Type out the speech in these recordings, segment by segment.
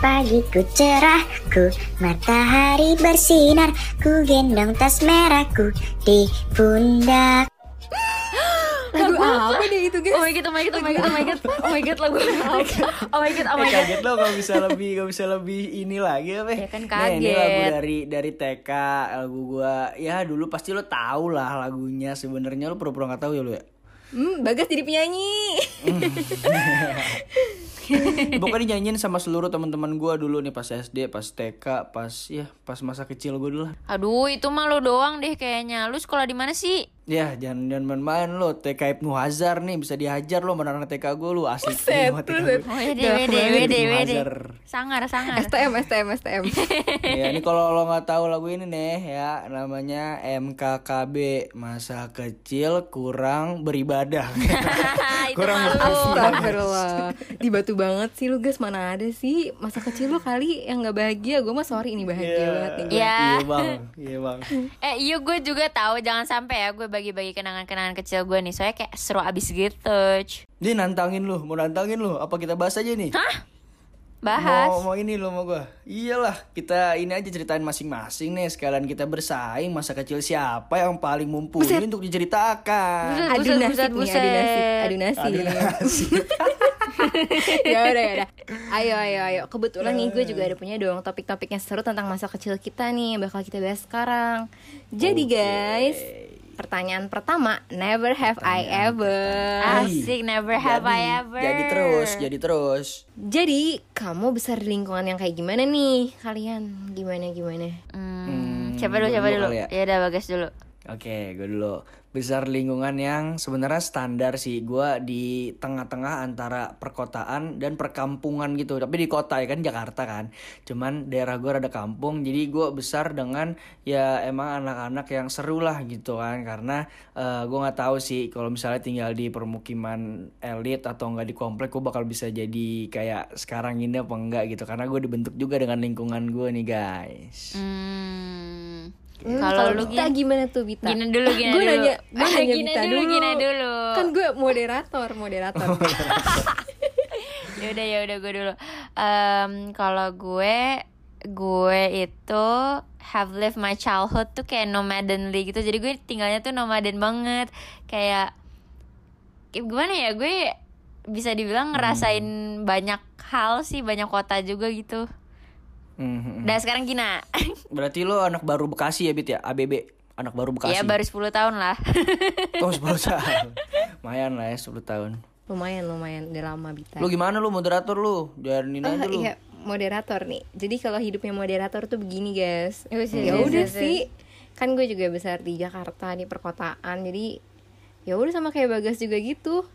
Pagiku cerahku, matahari bersinar Ku gendong tas merahku di pundak Lagu apa deh itu guys? Oh my god, oh my god, oh my god, oh my god, oh my god, lagu apa? Oh my god, oh Eh my god. kaget lo kalau bisa lebih kalau bisa lebih ini lagi apa? Ya kan Nah, ini kaget. lagu dari dari TK lagu gua ya dulu pasti lo tau lah lagunya sebenarnya lo pura-pura nggak tahu ya lo ya. Hmm, Bagas jadi penyanyi. Pokoknya dinyanyiin sama seluruh teman-teman gua dulu nih pas SD, pas TK, pas ya pas masa kecil gua dulu lah. Aduh, itu mah lo doang deh kayaknya. Lu sekolah di mana sih? Ya jangan jangan main-main lo TK Ibnu Hazar nih bisa dihajar lo anak TK gue lo asik Buset, buset. Oh, wede, wede, wede, wede. Sangar, sangar. STM, STM, STM. ya ini kalau lo nggak tahu lagu ini nih ya namanya MKKB masa kecil kurang beribadah kurang. Astagfirullah. Di batu banget sih lu guys, mana ada sih masa kecil lu kali yang nggak bahagia. Gue mah sorry ini bahagia Iya. banget nih. Iya. iya bang iya bang Eh iya gue juga tahu jangan sampai ya gue bagi-bagi kenangan-kenangan kecil gue nih soalnya kayak seru abis gitu. Dia nantangin lu mau nantangin lu apa kita bahas aja nih Bahas. mau mau ini lo mau gua iyalah kita ini aja ceritain masing-masing nih sekalian kita bersaing masa kecil siapa yang paling mumpuni untuk diceritakan Adu Buset, nasib buset, nih, adu nasib, buset. adu nasib. Adu nasib. ya udah ya udah. Ayo ayo ayo. Kebetulan nih gue juga ada punya dong topik-topiknya seru tentang masa kecil kita nih yang bakal kita bahas sekarang. Jadi guys, pertanyaan pertama, never have I ever. Asik never have Jadi- I ever. jadi terus jadi terus Jadi kamu besar di lingkungan yang kayak gimana nih kalian? Gimana gimana? Hmm, siapa dulu siapa dulu dulu? ya. Ya udah bagas dulu. Oke, gue dulu besar lingkungan yang sebenarnya standar sih. Gue di tengah-tengah antara perkotaan dan perkampungan gitu. Tapi di kota ya kan Jakarta kan. Cuman daerah gue ada kampung, jadi gue besar dengan ya emang anak-anak yang seru lah gitu kan. Karena eh, gue nggak tahu sih kalau misalnya tinggal di permukiman elit atau enggak di komplek, gue bakal bisa jadi kayak sekarang ini apa enggak gitu. Karena gue dibentuk juga dengan lingkungan gue nih guys. Hmm. Hmm, Kalau lu Bita Gin, gimana tuh Bita? Gina dulu, Gina Gue dulu. nanya, gue nanya Gina Bita dulu, dulu. Gina dulu. Kan gue moderator, moderator. ya udah ya udah gue dulu. Em, kalau gue gue itu have lived my childhood tuh kayak nomadenly gitu. Jadi gue tinggalnya tuh nomaden banget. Kayak kayak gimana ya? Gue bisa dibilang ngerasain banyak hal sih, banyak kota juga gitu. Mhm. Dan sekarang Gina. Berarti lo anak baru Bekasi ya, Bit ya? ABB. Anak baru Bekasi. ya baru 10 tahun lah. Oh, 10 tahun. Lumayan lah ya 10 tahun. lumayan, lumayan. Udah lama Bita. Lu gimana lu moderator lu? Jalanin Oh, aja lu. iya, moderator nih. Jadi kalau hidupnya moderator tuh begini, guys. Ya wis, Ya wis, udah wis, sih. Kan gue juga besar di Jakarta di perkotaan. Jadi ya udah sama kayak Bagas juga gitu.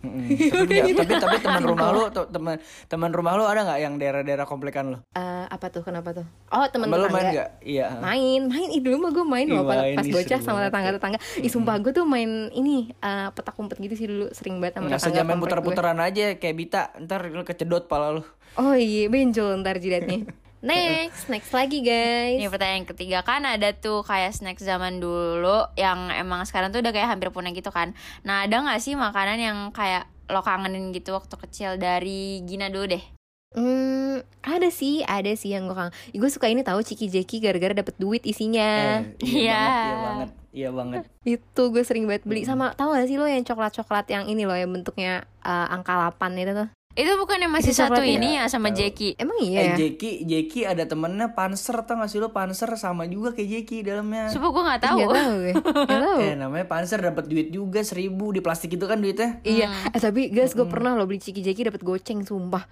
Mm-mm. tapi, ya, tapi tapi teman rumah lu te- teman teman rumah lu ada nggak yang daerah-daerah komplekan lu? Eh, apa tuh? Kenapa tuh? Oh, teman lu main tetangga. nggak? Iya. Main, main. Ih dulu mah gue main loh pas, bocah sama banget tetangga-tetangga. Ih sumpah gue tuh main ini eh, petak umpet gitu sih dulu sering banget sama Nggak tetangga main putar-putaran aja kayak Bita, ntar lu kecedot pala lu. Oh iya, benjol ntar jidatnya. Next, next lagi guys. Ini pertanyaan ketiga kan ada tuh kayak snack zaman dulu yang emang sekarang tuh udah kayak hampir punah gitu kan. Nah ada nggak sih makanan yang kayak lo kangenin gitu waktu kecil dari Gina dulu deh? Hmm, ada sih, ada sih yang gue kangen. Gue suka ini tahu Ciki Jeki gara-gara dapet duit isinya. Eh, iya Iya. banget, iya banget. Iya banget. Itu gue sering banget beli sama tahu gak sih lo yang coklat-coklat yang ini loh yang bentuknya eh, angka 8 itu tuh. Itu bukan yang masih Itu satu coklat ya? ini ya sama. Jackie. Emang Eh iya ya? Jeki, Jeki ada temennya Panser tau gak sih lu Panser sama juga kayak Jeki dalamnya. Sumpah gue nggak tahu. Gak tahu gue. Gak tahu. Eh namanya Panser dapat duit juga seribu di plastik itu kan duitnya. Iya, eh, tapi guys gue pernah lo beli Ciki Jeki dapet goceng sumpah.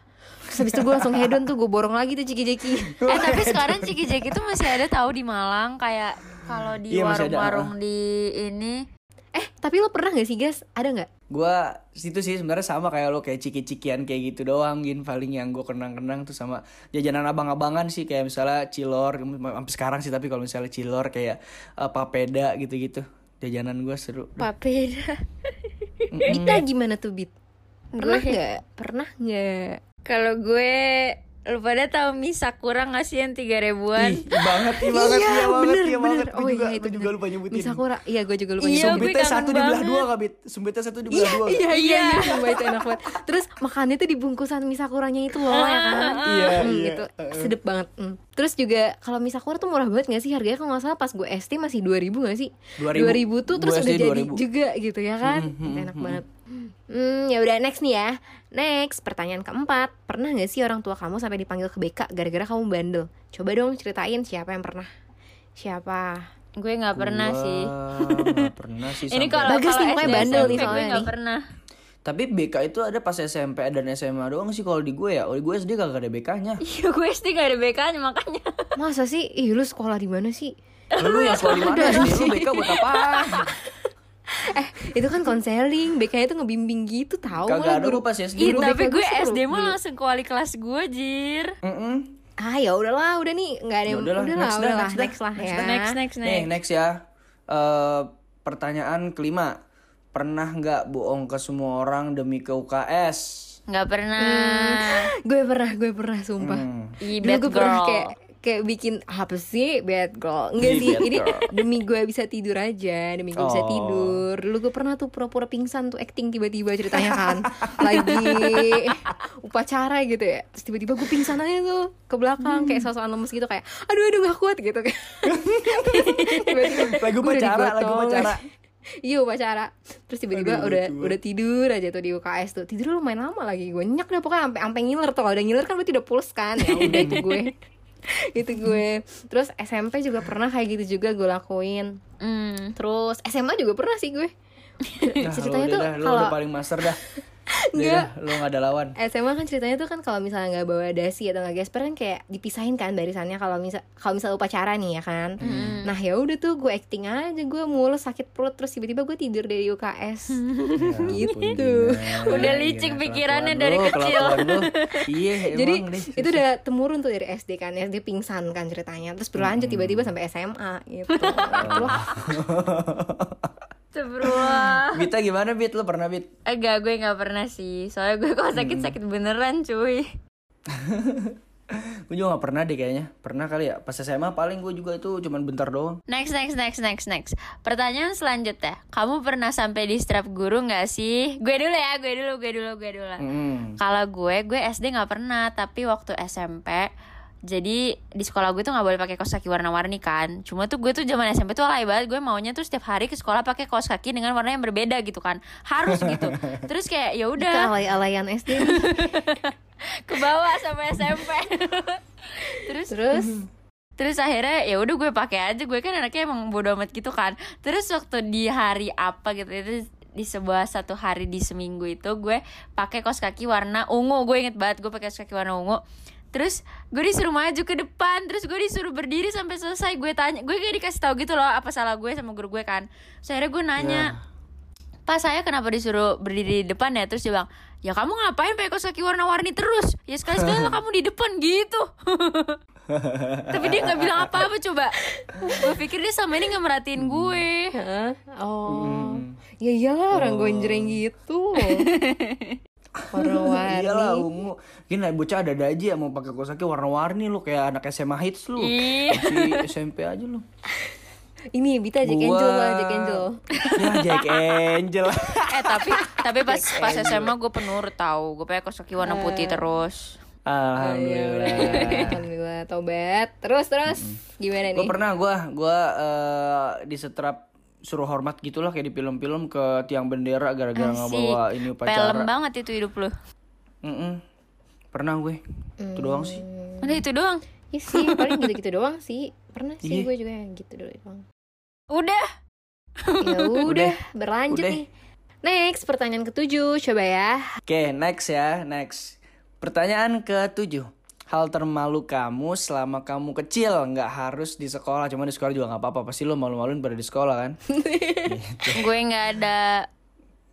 Terus habis itu gue langsung hedon tuh gue borong lagi tuh Ciki Jeki. eh tapi sekarang Ciki Jackie tuh masih ada tahu di Malang kayak kalau di Iya, warung-warung di ini. Eh tapi lo pernah gak sih guys? Ada gak? Gua situ sih sebenarnya sama kayak lo kayak ciki-cikian kayak gitu doang gin paling yang gue kenang-kenang tuh sama jajanan abang-abangan sih kayak misalnya cilor sampai sekarang sih tapi kalau misalnya cilor kayak eh, papeda gitu-gitu jajanan gue seru Papeda. Bita gimana tuh Bit? Pernah gak? Pernah gak? Kalau gue Lu pada tahu mie sakura nggak sih yang tiga ribuan? Ih, banget, ih banget, iya banget, bener, iya banget. Oh juga, iya itu gue juga lupa nyebutin. Mie Sakura, iya gue juga lupa Iya, Sumbitnya satu dibelah banget. dua kak, Bit? Sumbitnya satu dibelah dua. Iya, Kak? iya, iya, sumpah itu enak banget. Terus makannya tuh di bungkusan mie sakuranya itu loh, ya kan? Iya, Hmm, iya. gitu. Sedep banget. Hmm. Terus juga kalau mie sakura tuh murah banget gak sih? Harganya kalau nggak salah pas gue SD masih 2000 gak sih? 2000. 2000 tuh terus udah jadi 2000. juga gitu ya kan? enak banget. Hmm, ya udah next nih ya. Next, pertanyaan keempat. Pernah gak sih orang tua kamu sampai dipanggil ke BK gara-gara kamu bandel? Coba dong ceritain siapa yang pernah. Siapa? Gue nggak pernah Gua sih. nggak pernah sih. Ini kalau Bagus kalau nih, pokoknya SD, bandel nih SMP soalnya gue nggak nih. pernah. Tapi BK itu ada pas SMP dan SMA doang sih kalau di gue ya. Kalau di gue SD gak ada BK-nya. Iya gue SD gak ada BK-nya makanya. Masa sih? Ih, lu sekolah di mana sih? Lu yang sekolah di mana? Lu BK buat apa? Eh, itu kan konseling, BK itu ngebimbing gitu tahu Kagak ada gue pas SD Ih, dulu. tapi BK gue seru SD mah langsung ke wali kelas gue, Jir. Mm-mm. Ah, ya udahlah, udah nih, nggak ada Ya yang udahlah, udahlah, next dah, udahlah, next next lah next ya. dah. Next, next, Nih next. next ya. Eh pertanyaan kelima. Pernah nggak bohong ke semua orang demi ke UKS? Nggak pernah. Gue pernah, gue pernah, sumpah. Hmm. Ih, Dulu bad gue pernah kayak kayak bikin apa sih bad girl? Enggak Ih, sih bad ini girl. demi gue bisa tidur aja demi gue bisa Oh. tidur. Dulu gue pernah tuh pura-pura pingsan tuh acting tiba-tiba ceritanya kan. Lagi upacara gitu ya. Terus tiba-tiba gue pingsan aja tuh ke belakang kayak sosokan lemes gitu kayak aduh aduh gak kuat gitu kayak Lagu upacara, lagu upacara. Iya upacara. Terus tiba-tiba Aduh, udah lucu. udah tidur aja tuh di UKS tuh. Tidur lumayan lama lagi Gue nyak dah pokoknya sampai sampai ngiler tuh Kalau udah ngiler kan berarti udah pules kan? Ya udah itu gue Itu gue. Terus SMP juga pernah kayak gitu juga gue lakuin. Hmm. Terus SMA juga pernah sih gue Nah, Ceritanya lu tuh dah, lu kalau udah paling master dah. Enggak. lu gak ada lawan. SMA kan ceritanya tuh kan kalau misalnya nggak bawa dasi atau nggak gesper kan kayak dipisahin kan barisannya kalau misal kalau misal upacara nih ya kan nah ya udah tuh gue acting aja gue mules sakit perut terus tiba-tiba gue tidur dari UKS Ya gitu Udah Gina. licik Gina, pikirannya dari lu, kecil. Iya, Jadi deh. itu udah temurun tuh dari SD kan SD pingsan kan ceritanya terus berlanjut tiba-tiba sampai SMA gitu. Astagfirullah. Bita gimana Bit? Lu pernah Bit? Enggak, gue nggak pernah sih. Soalnya gue kalau sakit sakit beneran, cuy. Gue juga gak pernah deh kayaknya Pernah kali ya Pas SMA paling gue juga itu cuman bentar doang Next, next, next, next, next. Pertanyaan selanjutnya, kamu pernah sampai di strap guru nggak sih? Gue dulu ya, gue dulu, gue dulu, gue dulu. Hmm. Kalau gue, gue SD nggak pernah, tapi waktu SMP jadi di sekolah gue tuh nggak boleh pakai kaos kaki warna-warni kan. Cuma tuh gue tuh zaman SMP tuh alay banget. Gue maunya tuh setiap hari ke sekolah pakai kaos kaki dengan warna yang berbeda gitu kan. Harus gitu. Terus kayak ya udah alay-alayan SD ke bawah sampai SMP. Terus terus Terus akhirnya ya udah gue pakai aja gue kan anaknya emang bodo amat gitu kan. Terus waktu di hari apa gitu itu di sebuah satu hari di seminggu itu gue pakai kaos kaki warna ungu. Gue inget banget gue pakai kaos kaki warna ungu. Terus gue disuruh maju ke depan Terus gue disuruh berdiri sampai selesai. Gue tanya Gue kayak dikasih tahu gitu loh Apa salah gue sama guru gue kan. Terus akhirnya gue nanya Pak saya kenapa disuruh berdiri di depan ya? Terus dia bilang Ya kamu ngapain pakai kaos kaki warna-warni terus? Ya sekali-sekali lah kamu di depan gitu. Tapi dia nggak bilang apa-apa coba. Gue pikir dia sama ini nggak merhatiin gue. Hah? oh. Ya iyalah orang gonjreng gitu warna-warni. Iyalah ungu. Gini bocah ada aja ya mau pakai kaos kaki warna-warni lu Kayak anak SMA hits lu. Ih. Masih SMP aja lu. Ini Bita Jack Gua- Angel lah Jack Angel. Ya Jack Angel. Eh tapi tapi pas pas SMA gue penurut tahu. Gue pakai kaos kaki warna putih terus. Alhamdulillah. Alhamdulillah. Tobat terus terus. Gimana Gue nih? pernah gue Gue eh, disetrap suruh hormat gitu lah kayak di film-film ke tiang bendera gara-gara Asik. ngebawa ini Pelem upacara. banget itu hidup lu Mm-mm. Pernah gue. Itu doang sih. Udah itu doang ya sih paling gitu-gitu doang sih pernah sih Iya. gue juga yang gitu doang Udah ya udah Udah. berlanjut Udah. nih next pertanyaan ketujuh coba ya Oke, next ya, next. Pertanyaan ketujuh. Hal termalu kamu selama kamu kecil nggak harus di sekolah, cuma di sekolah juga nggak apa-apa. Pasti lo malu-maluin pada di sekolah kan? Gue nggak ada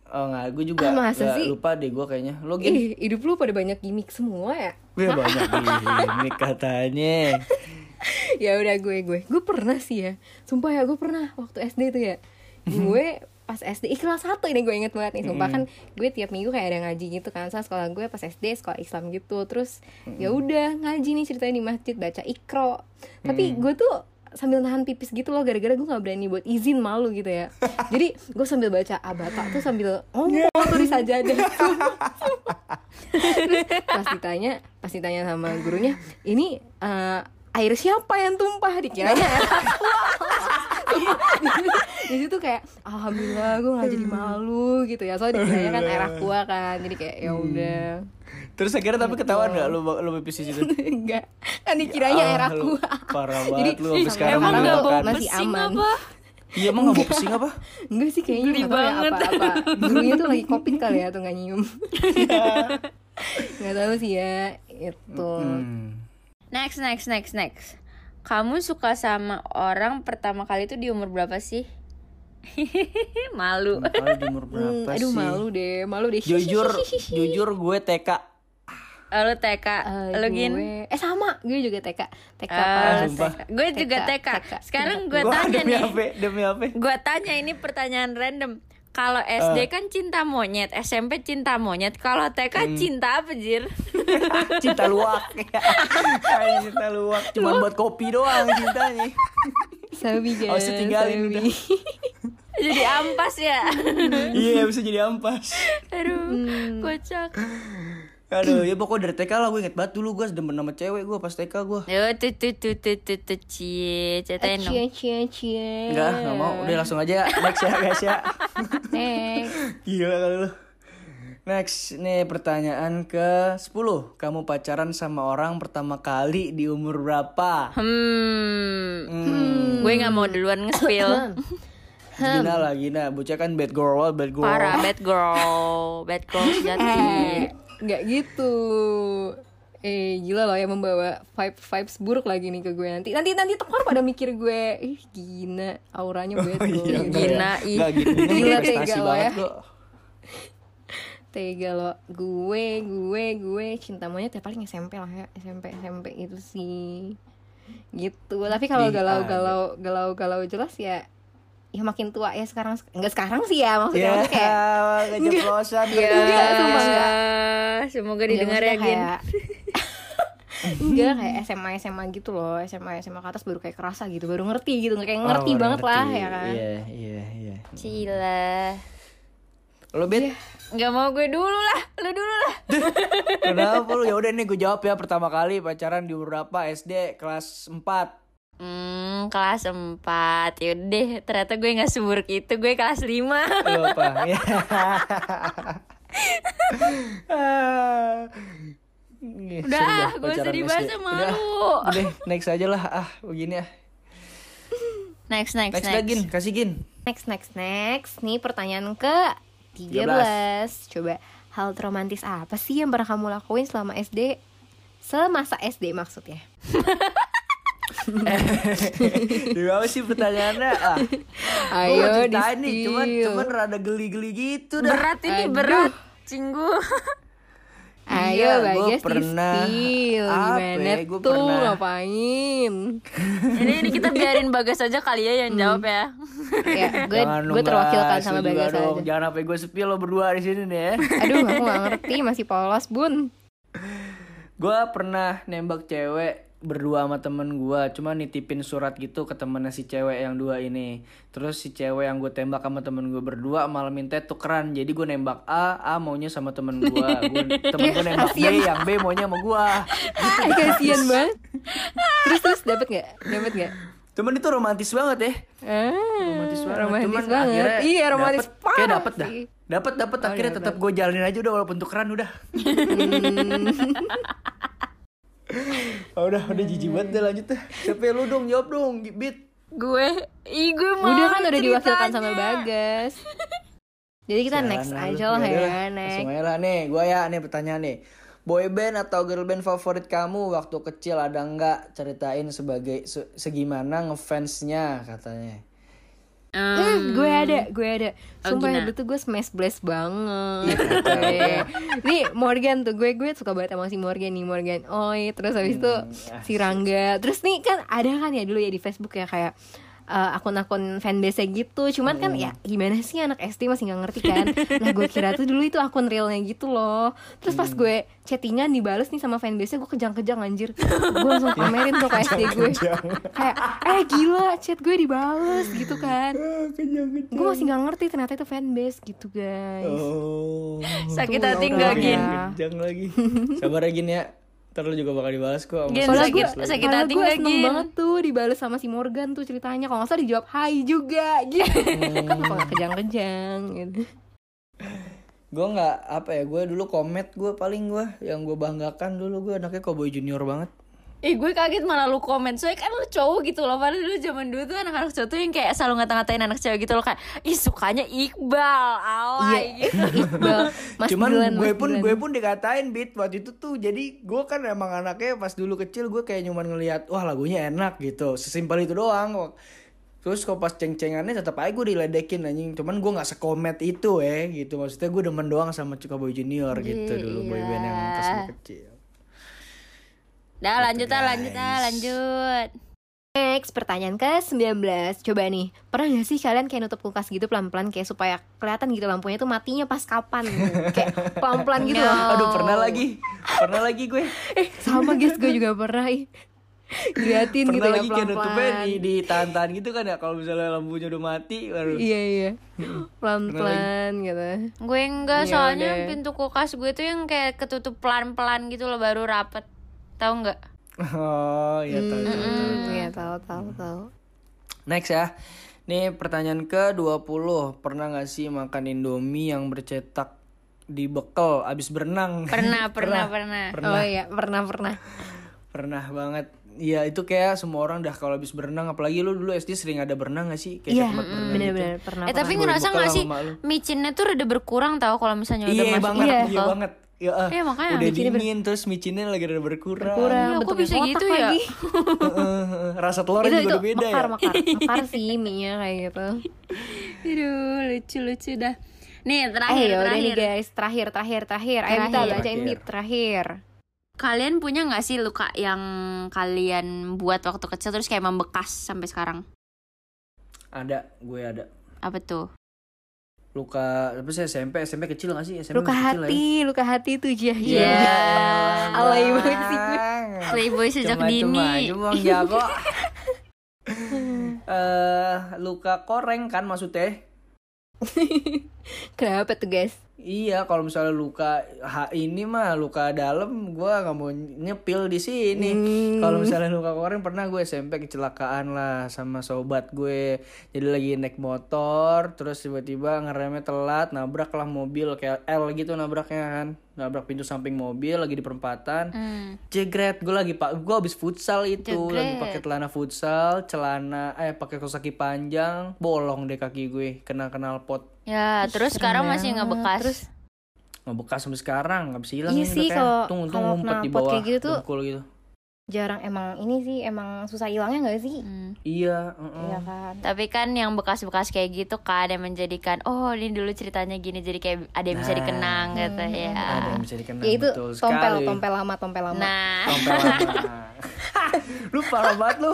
Oh nggak, gue juga Ah, masa nggak sih? lupa deh gue kayaknya. Lo gini, Ih, hidup lu pada banyak gimmick semua ya gue banyak gini katanya. ya udah gue gue gue pernah sih ya sumpah ya gue pernah waktu SD tuh ya gue pas SD ih, kelas 1 ini gue inget banget nih sumpah. Kan gue tiap minggu kayak ada ngaji gitu kan. Soalnya sekolah gue pas SD sekolah Islam gitu. Terus ya udah ngaji nih ceritanya di masjid baca ikro tapi gue tuh sambil nahan pipis gitu loh gara-gara gue nggak berani buat izin malu gitu ya. Jadi gue sambil baca abata tuh sambil ngomong tuh di sajadah pas ditanya pas ditanya sama gurunya ini eh, air siapa yang tumpah? Dikiranya. Aqua di situ kayak alhamdulillah gue nggak jadi malu gitu ya soalnya dikiranya kan air aqua kan jadi kayak ya udah Terus akhirnya tapi ketahuan gak lu lu pipis di situ? enggak kan dikiranya air Ah, lu aqua Parah Jadi, banget lu sampai ih, sekarang Emang gak mendoakan. bau masih aman. apa? Iya emang gak bau pesing apa? enggak sih kayaknya Geli nggak ya banget. apa-apa gurunya tuh lagi covid kali ya tuh nggak nyium nggak tahu sih ya itu Hmm. Next, next, next, next. Kamu suka sama orang pertama kali itu di umur berapa sih? Malu. Kalau di umur Hmm, berapa aduh sih? malu deh malu deh Jujur, jujur gue TK. Lu TK, Eh, lu gin? gue eh sama gue juga TK TK Ah, pas sumpah. TK. Gue juga TK. Sekarang gue tanya demi nih. apa? Demi apa? Gue tanya ini pertanyaan random. Kalau Eh. SD kan cinta monyet, SMP cinta monyet. Kalau TK Hmm. cinta apa, Jir? Cinta luwak. Ay, cinta luwak. Cuman buat kopi doang cintanya. Sabi Harus ditinggalin Sabi. udah. Jadi ampas ya. Iya bisa jadi ampas. Aduh, Hmm. kocak. Aduh, ya pokoknya dari TK lah gue inget banget dulu gue demen sama cewek gue pas TK gue. Yo, tuh tuh tuh tuh tuh tuh cie, ceritain dong. Cie cie cie Enggak, enggak mau. Udah langsung aja next ya guys ya. Next Gila kali lu. Next, nih pertanyaan ke 10 Kamu pacaran sama orang pertama kali di umur berapa? Hmm. Hmm. Gue nggak mau duluan nge-spill. Gina lah, Gina Bocah kan bad girl, bad girl Parah, bad girl, bad girl sejati. Nggak gitu. Eh gila loh ya membawa vibe vibes buruk lagi nih ke gue nanti. Nanti nanti tekor pada mikir gue ih gina auranya bad Oh, girl iya, gitu. Gina, ih. Enggak gitu, Gina Gila, tega lo banget ya. tega lo gue gue gue cinta monyet ya paling SMP lah ya. SMP SMP itu sih. Gitu. Tapi kalau galau galau galau galau jelas ya ya makin tua ya sekarang enggak sekarang sih ya maksudnya Ya, maksudnya kayak keceplosan Iya, ternyata. sumpah enggak. Semoga didengar ya, Gin. kayak- enggak kayak SMA SMA gitu loh SMA SMA ke atas baru kayak kerasa gitu baru ngerti gitu kayak ngerti Oh, banget lah ngerti. ya kan Iya, iya, iya Cila. Lo bet, Gak mau gue dulu lah, lu dulu lah. kenapa lu? Ya udah nih gue jawab ya pertama kali pacaran di umur berapa? SD kelas 4 Hmm, kelas 4 Yaudah, ternyata gue gak seburuk itu Gue kelas 5 Lu apa? Ya. Ah. Udah, seru dah ah, gak usah pacaran dibahas SD. sama Udah, lu. Udah, next aja lah. Ah, begini ah. Next, next, Next, next, lagi, kasih gin. next next next nih pertanyaan ke 13 coba hal romantis apa sih yang pernah kamu lakuin selama SD semasa SD maksudnya Gimana sih pertanyaannya? Ah, Ayo, ceritain nih, cuman cuman rada geli-geli gitu dah. Berat ini, Aduh. berat Cinggu. Ayo Iya, Bagas pernah- apa Gimana ya, gua tuh? pernah- ngapain? Ini, ini kita biarin Bagas aja kali ya yang jawab ya. Ya gue Jangan gue terwakilkan sama Bagas dong. aja. Jangan sampai gue sepi lo berdua di sini nih ya. Aduh aku gak ngerti masih polos bun. Gue pernah nembak cewek berdua sama temen gue cuma nitipin surat gitu ke temennya si cewek yang dua ini. Terus si cewek yang gue tembak sama temen gue berdua malah minta tukeran. Jadi gue nembak A A maunya sama temen gue temen gue nembak B yang B maunya sama gue Kasian banget. Terus terus dapet gak? Dapet gak? cuman itu romantis banget ya. Ah, romantis banget. romantis Cuman banget. akhirnya Iya, romantis dapet, kayak dapet dah. dapat dapat akhirnya tetap gue jalanin aja udah walaupun tukeran udah Oh, udah udah jijik banget deh lanjut deh. Siapa lu dong? Jawab dong bit. Gue, ih gue mau Udah kan udah diwakilkan sama Bagas. Jadi kita next Jangan aja lah ya Next. Langsung aja lah. Nih, gue ya nih pertanyaan nih. Boy band atau girl band favorit kamu? Waktu kecil ada nggak? Ceritain sebagai se- segimana ngefansnya katanya. Hmm, gue ada, gue ada. Oh, Sumpah Gina. dulu tuh gue smash blast banget. Nih Morgan tuh gue gue suka banget sama si Morgan nih Morgan. Oi, terus habis itu si Rangga. Terus nih kan ada kan ya dulu ya di Facebook ya kayak eh, akun-akun fanbase gitu. Cuman kan ya gimana sih anak SD masih nggak ngerti kan? Nah gue kira tuh dulu itu akun realnya gitu loh. Terus pas gue chattingan dibales nih sama fanbase gue kejang-kejang anjir. Gue langsung pamerin tuh ke SD gue. Kayak eh gila chat gue dibales gitu kan. Gue masih nggak ngerti ternyata itu fanbase gitu guys. Oh. Sakit hati ya nggak gin? Kejang lagi. Sabar ya Gin ya. Ntar lu juga bakal dibalas kok. sama Soalnya sakit- gue sakit soalnya hati gue seneng Gin? banget tuh dibales sama si Morgan tuh ceritanya Kalau nggak salah dijawab hai juga gitu Kenapa nggak kejang-kejang gitu Gue nggak apa ya, gue dulu komet gue paling gue yang gue banggakan dulu gue anaknya cowboy junior banget. Ih gue kaget malah lu komen. Soalnya kan lu cowok gitu loh. Padahal dulu zaman dulu tuh anak-anak cowok tuh yang kayak selalu ngata-ngatain anak cewek gitu loh Kayak ih sukanya Iqbal. Alay gitu. Iqbal. Mas Cuman Dilan, gue pun gue pun dikatain beat waktu itu tuh jadi gue kan emang anaknya pas dulu kecil gue kayak cuman ngelihat wah lagunya enak gitu. Sesimpel itu doang. Terus kok pas ceng-cengannya tetap aja gue diledekin anjing. Cuman gue nggak sekomet itu eh gitu. Maksudnya gue demen doang sama Cowboy Junior gitu dulu boyband yang pas gue kecil Dah lanjut ah lanjut ah lanjut. Next, pertanyaan ke-19. Coba nih, pernah gak sih kalian kayak nutup kulkas gitu pelan-pelan Kayak supaya kelihatan gitu lampunya tuh matinya pas kapan gitu. Kayak pelan-pelan gitu loh. Aduh pernah lagi. Pernah lagi gue. Eh, sama guys, gue juga pernah ih. Diliatin gitu pernah ya lagi kayak nutupnya di pelan-pelan. di tahan-tahan gitu kan ya? Kalau misalnya lampunya udah mati baru Iya, iya. Pelan-pelan gitu. Gue enggak Ya soalnya udah. pintu kulkas gue tuh yang kayak ketutup pelan-pelan gitu loh baru rapet Tahu nggak? oh iya tahu tahu, tahu. Hmm, Iya, tahu tahu tahu Next ya. Nih pertanyaan ke-20. Pernah gak sih makan Indomie yang bercetak di bekel abis berenang? Pernah pernah pernah Oh iya, pernah pernah Pernah banget. Iya itu kayak semua orang dah kalau abis berenang apalagi lu dulu SD sering ada berenang gak sih? Kayak Iya, tempat berenang gitu. bener-bener pernah Eh tapi Gue ngerasa sama sih micinnya tuh rada berkurang tau kalau misalnya udah Iya masuk banget, ke iya bekal. banget. Ya, ah, Iya, makanya udah micinnya ber- dingin terus micinnya lagi rada berkurang. Kurang, Iya, kok bentuknya bisa kotak gitu ya? lagi. Rasa telurnya itu juga itu udah beda mekar, ya. mekar, mekar sih mie-nya kayak gitu. Aduh lucu lucu dah. Nih Eh, terakhir ya udah nih terakhir. guys, terakhir, terakhir, terakhir. Ayo kita Terakhir. bacain Terakhir. bit terakhir. Kalian punya nggak sih luka yang kalian buat waktu kecil terus kayak membekas sampai sekarang? Ada, gue ada. Apa tuh? Luka apa sih SMP, SMP kecil gak sih? SMP Luka kecil lah ya. hati, luka hati tuh jah Iya. jah. Alay banget sih. Playboy sejak Cuma- dini. Cuma, cuma jago. Eh, luka koreng kan maksudnya? Kenapa tuh guys? Iya, kalau misalnya luka ha, ini mah luka dalam, gua nggak mau nyepil di sini. Hmm. Kalau misalnya luka koreng pernah gue SMP kecelakaan lah sama sobat gue. Jadi lagi naik motor, terus tiba-tiba ngeremnya telat, nabrak lah mobil kayak L gitu nabraknya kan. Nabrak pintu samping mobil lagi di perempatan. Hmm. Jegret, gue lagi pak, gue habis futsal itu, lagi Jegret. pakai celana futsal, celana, eh pakai kaos kaki panjang, bolong deh kaki gue, kena kenal pot, Ya terus sekarang masih nggak bekas. Terus ngebekas sampai sekarang, nggak bisa hilang Iya ini sih, udah kayak kalau- untung kalau ngumpet di bawah kayak gitu tuh- dengkul gitu. jarang emang ini sih emang susah hilangnya gak sih? Hmm. Iya, heeh. Iya kan. Tapi kan yang bekas-bekas kayak gitu kan yang menjadikan oh ini dulu ceritanya gini jadi kayak ada yang bisa Nah. dikenang gitu ya. Ada yang bisa dikenang Ya itu betul tompel, sekali. tompel lama, tompel lama. Nah, Tompel lama. lu parah banget lu.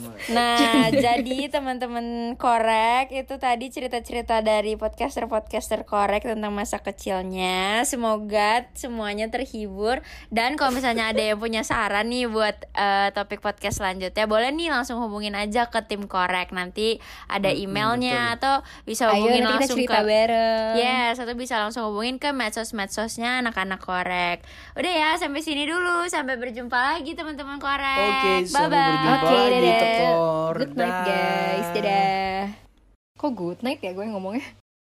Nah, jadi teman-teman korek itu tadi cerita-cerita dari podcaster-podcaster korek tentang masa kecilnya. Semoga semuanya terhibur dan kalau misalnya ada yang punya saran nih buat eh, topik podcast selanjutnya, boleh nih langsung hubungin aja ke tim korek. Nanti ada emailnya atau bisa Ayo hubungin kita langsung cerita ke bareng. Yes, atau bisa langsung hubungin ke medsos-medsosnya anak-anak korek. Udah ya, sampai sini dulu. Sampai berjumpa lagi teman-teman korek. Oke, sampai berjumpa lagi dadah. tekor. Good night guys. Dadah. Kok good night ya gue ngomongnya?